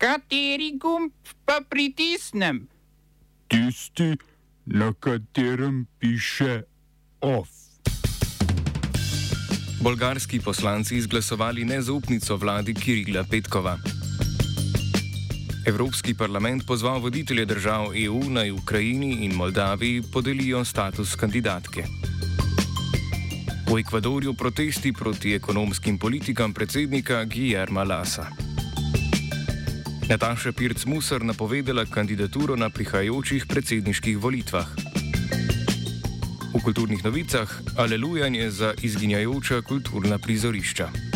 Kateri gumb pa pritisnem? Tisti, na katerem piše OF. Bolgarski poslanci izglasovali nezaupnico vladi Kirila Petkova. Evropski parlament pozval voditelje držav EU naj Ukrajini in Moldaviji podelijo status kandidatke. V Ekvadorju protesti proti ekonomskim politikam predsednika Guillerma Lasa. Nataša Pirc-Musar napovedala kandidaturo na prihajajočih predsedniških volitvah. V kulturnih novicah alelujanje za izginjajoča kulturna prizorišča.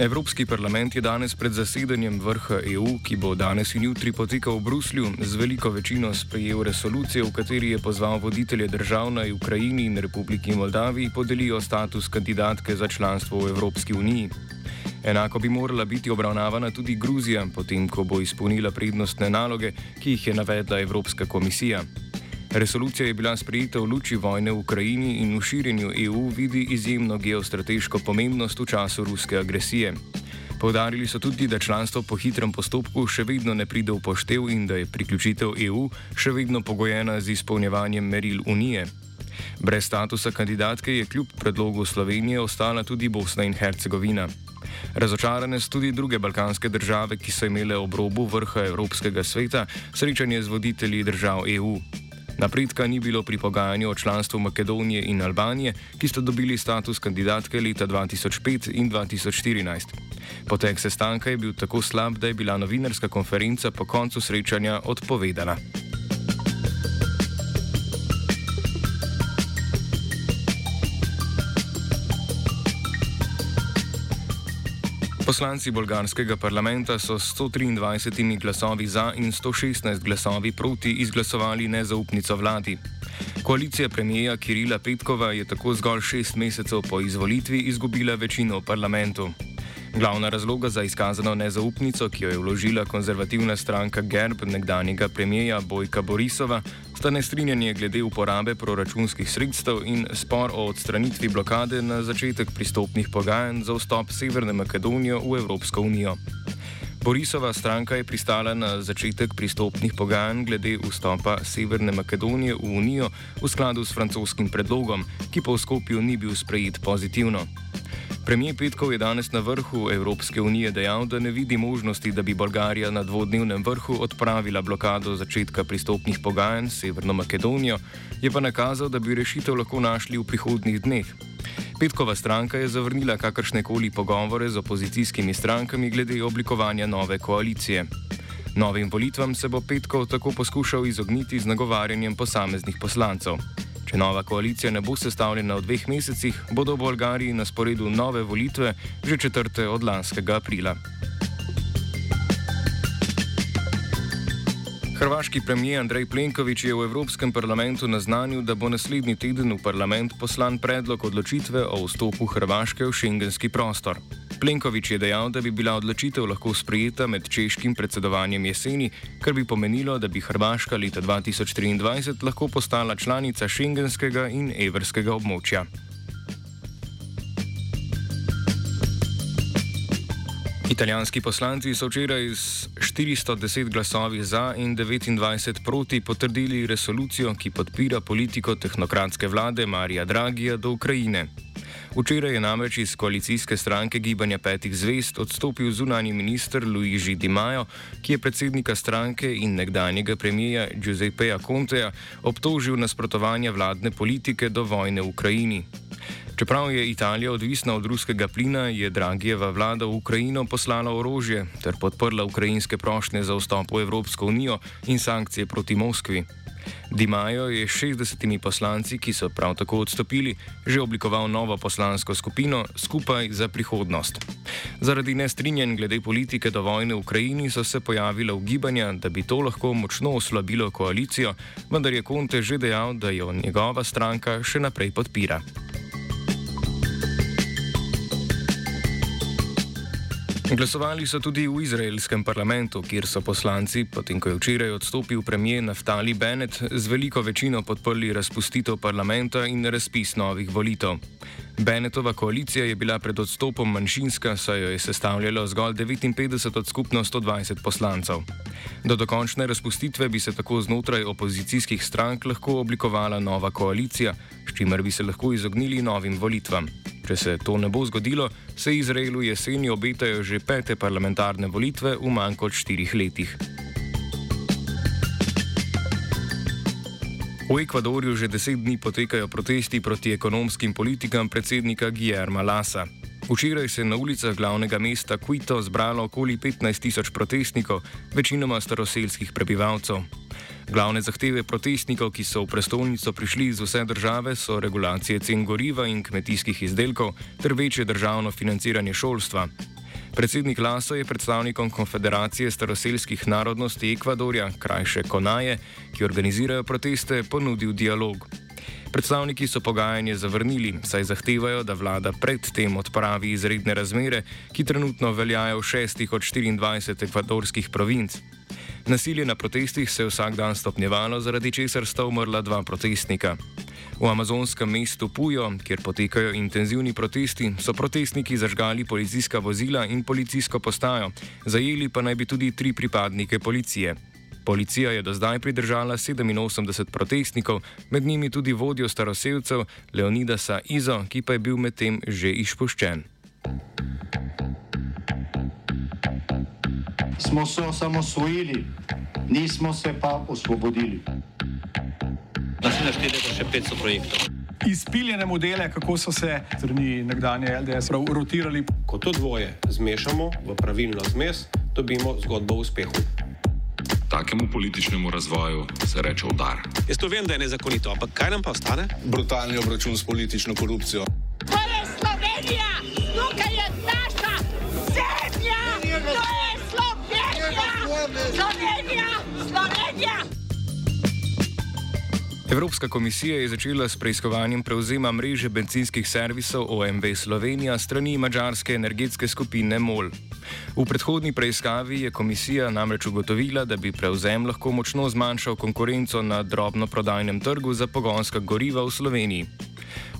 Evropski parlament je danes pred zasedanjem vrha EU, ki bo danes in jutri potekal v Bruslju, z veliko večino sprejel resolucijo, v kateri je pozval voditelje držav na Ukrajini in Republiki Moldaviji podelijo status kandidatke za članstvo v Evropski uniji. Enako bi morala biti obravnavana tudi Gruzija, potem ko bo izpolnila prednostne naloge, ki jih je navedla Evropska komisija. Resolucija je bila sprejeta v luči vojne v Ukrajini in v širjenju EU vidi izjemno geostrateško pomembnost v času ruske agresije. Povdarili so tudi, da članstvo po hitrem postopku še vedno ne pride v poštev in da je priključitev EU še vedno pogojena z izpolnjevanjem meril Unije. Brez statusa kandidatke je kljub predlogu Slovenije ostala tudi Bosna in Hercegovina. Razočarane so tudi druge balkanske države, ki so imele ob robu vrha Evropskega sveta srečanje z voditelji držav EU. Napredka ni bilo pri pogajanju o članstvu Makedonije in Albanije, ki sta dobili status kandidatke leta 2005 in 2014. Potek sestanka je bil tako slab, da je bila novinarska konferenca po koncu srečanja odpovedana. Poslanci bolgarskega parlamenta so s 123 glasovi za in 116 glasovi proti izglasovali nezaupnico vladi. Koalicija premijeja Kirila Petkova je tako zgolj šest mesecev po izvolitvi izgubila večino v parlamentu. Glavna razloga za izkazano nezaupnico, ki jo je vložila konzervativna stranka Gerb nekdanjega premijeja Bojka Borisova, sta nestrinjanje glede uporabe proračunskih sredstev in spor o odstranitvi blokade na začetek pristopnih pogajanj za vstop Severne Makedonije v Evropsko unijo. Borisova stranka je pristala na začetek pristopnih pogajanj glede vstopa Severne Makedonije v unijo v skladu s francoskim predlogom, ki v Skopju ni bil sprejet pozitivno. Premijer Petkov je danes na vrhu Evropske unije dejal, da ne vidi možnosti, da bi Bolgarija na dvodnevnem vrhu odpravila blokado začetka pristopnih pogajanj s Severno Makedonijo, je pa nakazal, da bi rešitev lahko našli v prihodnih dneh. Petkova stranka je zavrnila kakršne koli pogovore z opozicijskimi strankami glede oblikovanja nove koalicije. Novim volitvam se bo Petkov tako poskušal izogniti z nagovarjanjem posameznih poslancev. Če nova koalicija ne bo sestavljena v dveh mesecih, bodo v Bolgariji na sporedu nove volitve že četrte od lanskega aprila. Hrvaški premijer Andrej Plenković je v Evropskem parlamentu naznanil, da bo naslednji teden v parlament poslan predlog odločitve o vstopu Hrvaške v šengenski prostor. Plenković je dejal, da bi bila odločitev lahko sprejeta med češkim predsedovanjem jeseni, kar bi pomenilo, da bi Hrvaška leta 2023 lahko postala članica šengenskega in evrskega območja. Italijanski poslanci so včeraj s 410 glasovi za in 29 proti potrdili resolucijo, ki podpira politiko tehnokratske vlade Marija Dragija do Ukrajine. Včeraj je namreč iz koalicijske stranke Gibanja petih zvest odstopil zunani minister Luigi Di Maio, ki je predsednika stranke in nekdanjega premijeja Giuseppeja Conteja obtožil nasprotovanja vladne politike do vojne v Ukrajini. Čeprav je Italija odvisna od ruskega plina, je Dragijeva vlada v Ukrajino poslala orožje ter podprla ukrajinske prošnje za vstop v Evropsko unijo in sankcije proti Moskvi. Dimajo je s 60 poslanci, ki so prav tako odstopili, že oblikoval novo poslansko skupino Skupaj za prihodnost. Zaradi nestrinjanj glede politike do vojne v Ukrajini so se pojavila ugibanja, da bi to lahko močno oslabilo koalicijo, vendar je Conte že dejal, da jo njegova stranka še naprej podpira. Glasovali so tudi v izraelskem parlamentu, kjer so poslanci, potem ko je včeraj odstopil premijer Naftali Bennett, z veliko večino podprli razpustitev parlamenta in razpis novih volitev. Bennettova koalicija je bila pred odstopom manjšinska, saj jo je sestavljalo zgolj 59 od skupno 120 poslancev. Do dokončne razpustitve bi se tako znotraj opozicijskih strank lahko oblikovala nova koalicija, s čimer bi se lahko izognili novim volitvam. Če se to ne bo zgodilo, se Izraelu jeseni obetajo že pete parlamentarne volitve v manj kot štirih letih. V Ekvadorju že deset dni potekajo protesti proti ekonomskim politikam predsednika Guillerma Lasa. Včeraj se je na ulicah glavnega mesta Quito zbralo okoli 15 tisoč protestnikov, večinoma staroselskih prebivalcev. Glavne zahteve protestnikov, ki so v prestolnico prišli iz vse države, so regulacije cen goriva in kmetijskih izdelkov ter večje državno financiranje šolstva. Predsednik Laso je predstavnikom Konfederacije staroselskih narodnosti Ekvadorja, krajše Konaje, ki organizirajo proteste, ponudil dialog. Predstavniki so pogajanje zavrnili, saj zahtevajo, da vlada predtem odpravi izredne razmere, ki trenutno veljajo v šestih od 24 ekvadorskih provinc. Nasilje na protestih se je vsak dan stopnjevalo, zaradi česar sta umrla dva protestnika. V amazonskem mestu Pujo, kjer potekajo intenzivni protesti, so protestniki zažgali policijska vozila in policijsko postajo, zajeli pa naj bi tudi tri pripadnike policije. Policija je do zdaj pridržala 87 protestnikov, med njimi tudi vodjo staroseljcev Leonidasa Izo, ki pa je bil medtem že izpuščen. smo se osamosvojili, nismo se pa osvobodili. Naslednje štiri leta še 500 projektov. Izpiljene modele, kako so se strani nekdanje LDS rotirali. Ko to dvoje zmešamo v pravilno zmes, dobimo zgodbo o uspehu. Takemu političnemu razvoju se reče udar. Jaz to vem, da je nezakonito, ampak kaj nam pa ostane? Brutalni obračun s politično korupcijo. To je Slovenija, tukaj je naša zemlja, to je Slovenija, Slovenija, Slovenija. Evropska komisija je začela s preiskovanjem prevzema mreže benzinskih servisov OMV Slovenija strani mađarske energetske skupine MOL. V predhodni preiskavi je komisija namreč ugotovila, da bi prevzem lahko močno zmanjšal konkurenco na drobno prodajnem trgu za pogonska goriva v Sloveniji.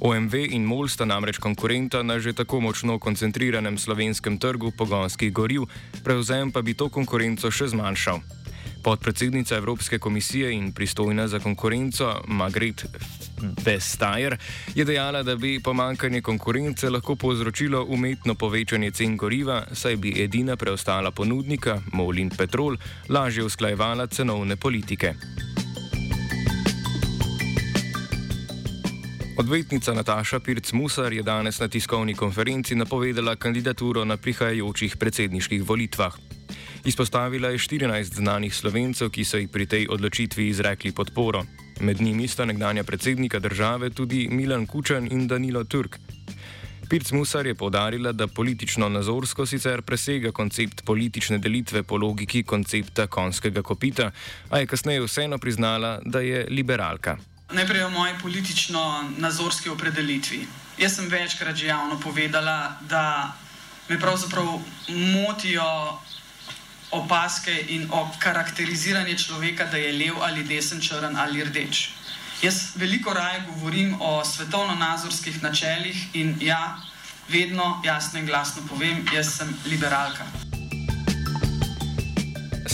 OMV in MOL sta namreč konkurenta na že tako močno koncentriranem slovenskem trgu pogonskih goriv, prevzem pa bi to konkurenco še zmanjšal. Podpredsednica Evropske komisije in pristojna za konkurenco Margret Vestager je dejala, da bi pomankanje konkurence lahko povzročilo umetno povečanje cen goriva, saj bi edina preostala ponudnika, MOL in Petrol, lažje usklajevala cenovne politike. Odvetnica Nataša Pirc-Musar je danes na tiskovni konferenci napovedala kandidaturo na prihajajočih predsedniških volitvah. Izpostavila je 14 znanih slovencev, ki so jih pri tej odločitvi izrekli podporo. Med njimi sta nekdanja predsednika države tudi Milan Kučan in Danilo Turk. Pirc Musar je povdarila, da politično nazorsko sicer presega koncept politične delitve po logiki koncepta konskega kopita, a je kasneje vseeno priznala, da je liberalka. Najprej o moji politično-nazorski opredelitvi. Jaz sem večkrat že javno povedala, da me pravzaprav motijo opaske in o karakteriziranje človeka, da je lev ali desen, črn ali rdeč. Jaz veliko raje govorim o svetovno-nazorskih načelih in ja, vedno jasno in glasno povem, jaz sem liberalka.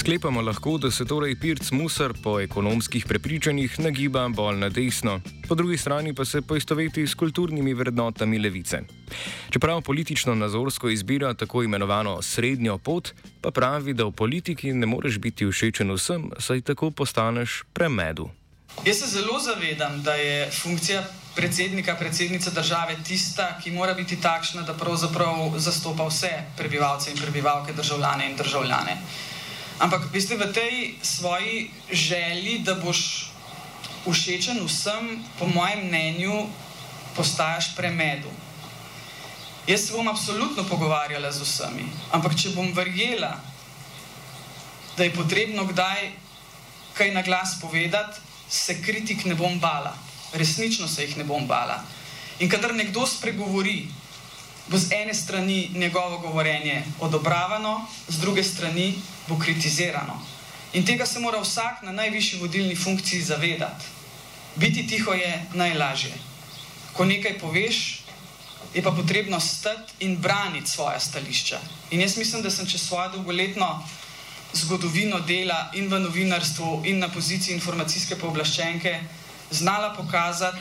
Sklepamo lahko, da se torej Pirc Musar po ekonomskih prepričanjih nagiba bolj na desno, po drugi strani pa se poistoveti s kulturnimi vrednotami levice. Čeprav politično nazorsko izbira tako imenovano srednjo pot, pa pravi, da v politiki ne moreš biti všečen vsem, saj tako postaneš premedu. Jaz se zelo zavedam, da je funkcija predsednika, predsednice države tista, ki mora biti takšna, da pravzaprav zastopa vse prebivalce in prebivalke, državljane in državljane. Ampak, veste, v tej svoji želji, da boš všečen vsem, po mojem mnenju, postaješ premedu. Jaz se bom absolutno pogovarjala z vsemi, ampak če bom verjela, da je potrebno kdaj kaj na glas povedati, se kritik ne bom bala. Resnično se jih ne bom bala. In kadar nekdo spregovori, bo z ene strani njegovo govorjenje odobravano, z druge strani bo kritizirano. In tega se mora vsak na najvišji vodilni funkciji zavedati. Biti tiho je najlažje. Ko nekaj poveš, je pa potrebno stati in braniti svoje stališča. In jaz mislim, da sem čez svojo dolgoletno zgodovino dela in v novinarstvu, in na poziciji informacijske pooblaščenke znala pokazati,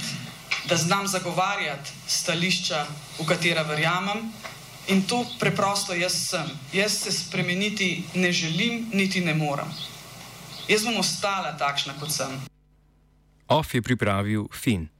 da znam zagovarjati stališča, v katera verjamem. In to preprosto jaz sem. Jaz se spremeniti ne želim, niti ne morem. Jaz bom ostala takšna, kot sem. Off je pripravil Fin.